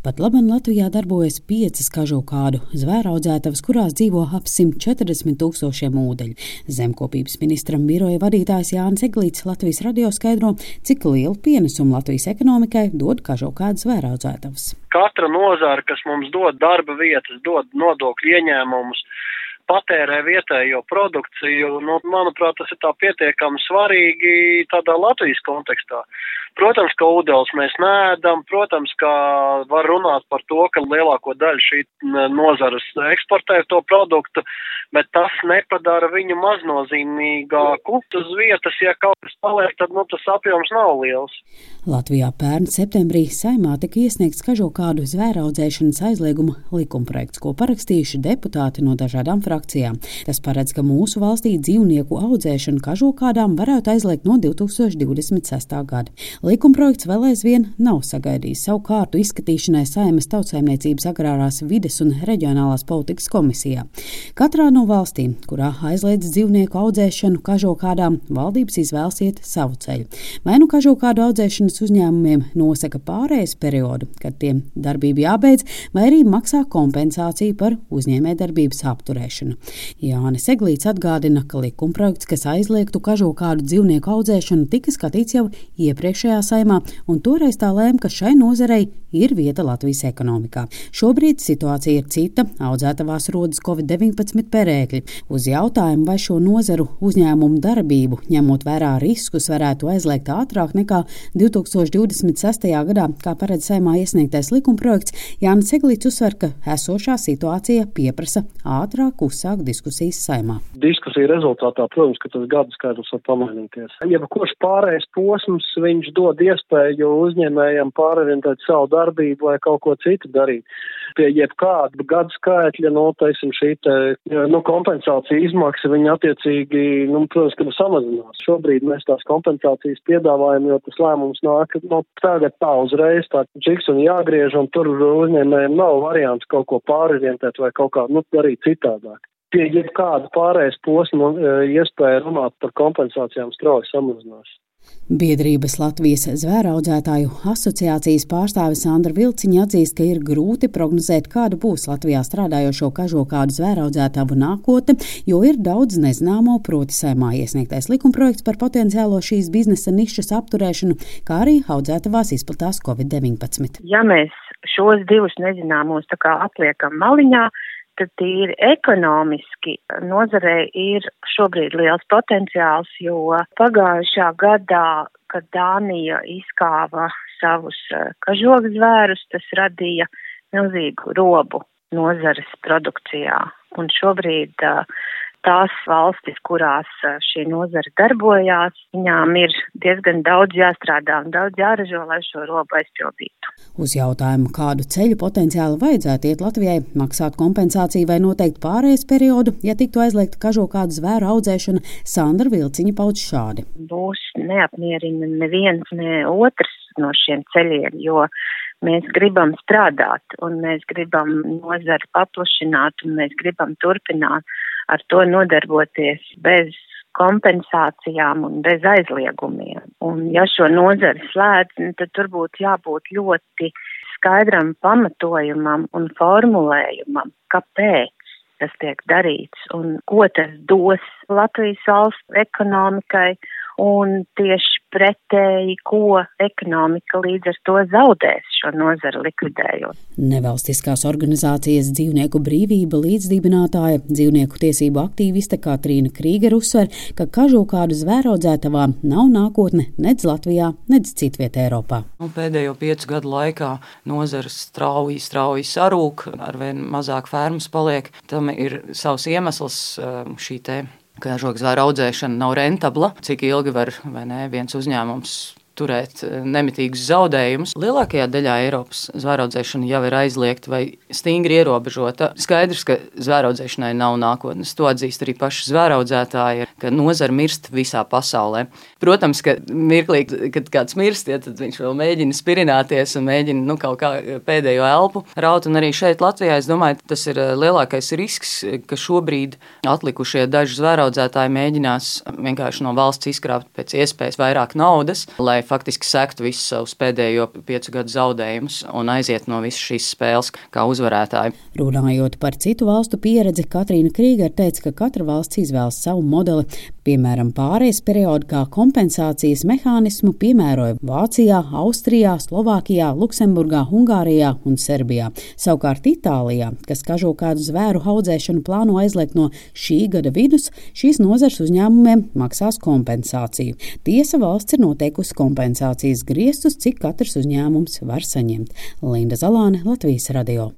Pat labi Latvijā darbojas piecas kažokādu zvēraudzētavas, kurās dzīvo ap 140 tūkstošiem ūdeņu. Zemkopības ministram biroja vadītājs Jānis Eglīts Latvijas radio skaidro, cik lielu pienesumu Latvijas ekonomikai dod kažokādu zvēraudzētavas. Katra nozara, kas mums dod darba vietas, dod nodokļu ieņēmumus, patērē vietējo produkciju, nu, manuprāt, tas ir tā pietiekami svarīgi tādā Latvijas kontekstā. Protams, ka ūdens mēs nēdam, protams, ka var runāt par to, ka lielāko daļu šī nozares eksportē to produktu, bet tas nepadara viņu maznozīmīgāku. Uz vietas, ja kaut kas paliek, tad nu, tas apjoms nav liels. Latvijā pērn septembrī saimā tika iesniegts kažokādu zvēraudzēšanas aizlieguma likumprojekts, ko parakstījuši deputāti no dažādām frakcijām. Tas paredz, ka mūsu valstī dzīvnieku audzēšanu kažokādām varētu aizliegt no 2026. gada. Likumprojekts vēl aizvien nav sagaidījis savu kārtu izskatīšanai Saimas tautsēmniecības agrārās vides un reģionālās politikas komisijā. Katrā no valstīm, kurā aizliedz dzīvnieku audzēšanu kažokādām, valdības izvēlas iet savu ceļu. Vai nu kažokādu audzēšanas uzņēmumiem nosaka pārējais periodu, kad tiem darbība jābeidz, vai arī maksā kompensāciju par uzņēmējdarbības apturēšanu. Jānis Eglīts atgādina, ka likumprojekts, kas aizliegtu kažokādu dzīvnieku audzēšanu, tika skatīts jau iepriekšējā saimā, un toreiz tā lēma, ka šai nozarei ir vieta Latvijas ekonomikā. Šobrīd situācija ir cita, audzētavās rodas Covid-19 perēkļi. Uz jautājumu, vai šo nozaru uzņēmumu darbību, ņemot vērā riskus, varētu aizliegt ātrāk nekā 2026. gadā, kā paredz saimā iesniegtais likumprojekts, Jānis Eglīts uzsver, ka esošā situācija pieprasa ātrāk uzsākt diskusijas saimā. Diskusija rezultātā, protams, ka tas gadu skaidrs var pamainīties. Jebkurš pārējais posms, viņš dod iespēju uzņēmējiem pārorientēt savu darbību vai kaut ko citu darīt. Pie jebkāda gadu skaitļa, nu, teiksim, šī te, nu, kompensācija izmaksa, viņa attiecīgi, nu, protams, ka samazinās. Šobrīd mēs tās kompensācijas piedāvājam, jo tas lēmums nāk, nu, tagad tā uzreiz, tā džiks un jāgriež, un tur uzņēmējiem nav variants kaut ko pārorientēt vai kaut kā, nu, darīt citādāk pie jebkāda pārējais posma e, iespēja runāt par kompensācijām strauji samazinās. Biedrības Latvijas zvēraudzētāju asociācijas pārstāve Sandra Vilciņa atzīst, ka ir grūti prognozēt, kāda būs Latvijā strādājošo kažokādu zvēraudzētāju nākotne, jo ir daudz nezināmo, proti saimā iesniegtais likumprojekts par potenciālo šīs biznesa nišas apturēšanu, kā arī audzētavās izplatās Covid-19. Ja mēs šos divus nezināmos atliekam maliņā, tad tīri ekonomiski nozarē ir šobrīd liels potenciāls, jo pagājušā gadā, kad Dānija izkāva savus eh, kažokzvērus, tas radīja milzīgu robu nozares produkcijā. Un šobrīd uh, tās valstis, kurās šī nozara darbojās, viņām ir diezgan daudz jāstrādā un daudz jāražo, lai šo robu aizpildītu. Uz jautājumu, kādu ceļu potenciāli vajadzētu iet Latvijai, maksāt kompensāciju vai noteikt pārējais periodu, ja tiktu aizliegta kažo kādu zvēru audzēšana, Sandra Vilciņa pauž šādi. Būs neapmierina neviens, ne otrs no šiem ceļiem, jo mēs gribam strādāt un mēs gribam nozari paplašināt un mēs gribam turpināt ar to nodarboties bez kompensācijām un bez aizliegumiem. Un ja šo nozari slēdz, nu, tad tur būtu jābūt ļoti skaidram pamatojumam un formulējumam, kāpēc tas tiek darīts un ko tas dos Latvijas valsts ekonomikai un tieši pretēji, ko ekonomika līdz ar to zaudēs šo nozaru likvidējot. Nevalstiskās organizācijas dzīvnieku brīvība līdzdibinātāja dzīvnieku tiesību aktīviste Katrīna Krīger uzsver, ka kažokādu zvēraudzētavām nav nākotne nedz Latvijā, nedz citvietē Eiropā. Nu, pēdējo piecu gadu laikā nozars strauji, strauji sarūk, arvien mazāk fermas paliek. Tam ir savs iemesls šī ka žogsvēra audzēšana nav rentabla, cik ilgi var ne, viens uzņēmums turēt eh, nemitīgus zaudējumus. Lielākajā daļā Eiropas zvēraudzēšana jau ir aizliegta vai stingri ierobežota. Skaidrs, ka zvēraudzēšanai nav nākotnes. To atzīst arī paši zvēraudzētāji, ka nozara mirst visā pasaulē. Protams, ka mirklī, kad kāds mirst, ja, tad viņš vēl mēģina spirināties un mēģina nu, kaut kā pēdējo elpu raut. Un arī šeit Latvijā, es domāju, tas ir eh, lielākais risks, ka šobrīd atlikušie daži zvēraudzētāji mēģinās vienkārši no valsts izkrāpt pēc iespējas vairāk naudas, lai faktiski sektu visus savus pēdējo piecu gadu zaudējumus un aiziet no visas šīs spēles kā uzvarētāji. Runājot par citu valstu pieredzi, Katrīna Krīger teica, ka katra valsts izvēlas savu modeli. Piemēram, pārējais periodu kā kompensācijas mehānismu piemēroja Vācijā, Austrijā, Slovākijā, Luksemburgā, Ungārijā un Serbijā. Savukārt Itālijā, kas kažo kādu zvēru audzēšanu plāno aizliegt no šī gada vidus, šīs nozars uzņēmumiem maksās kompensāciju. Tiesa valsts ir noteikusi kompensācijas griestus, cik katrs uzņēmums var saņemt. Linda Zalāne, Latvijas radio.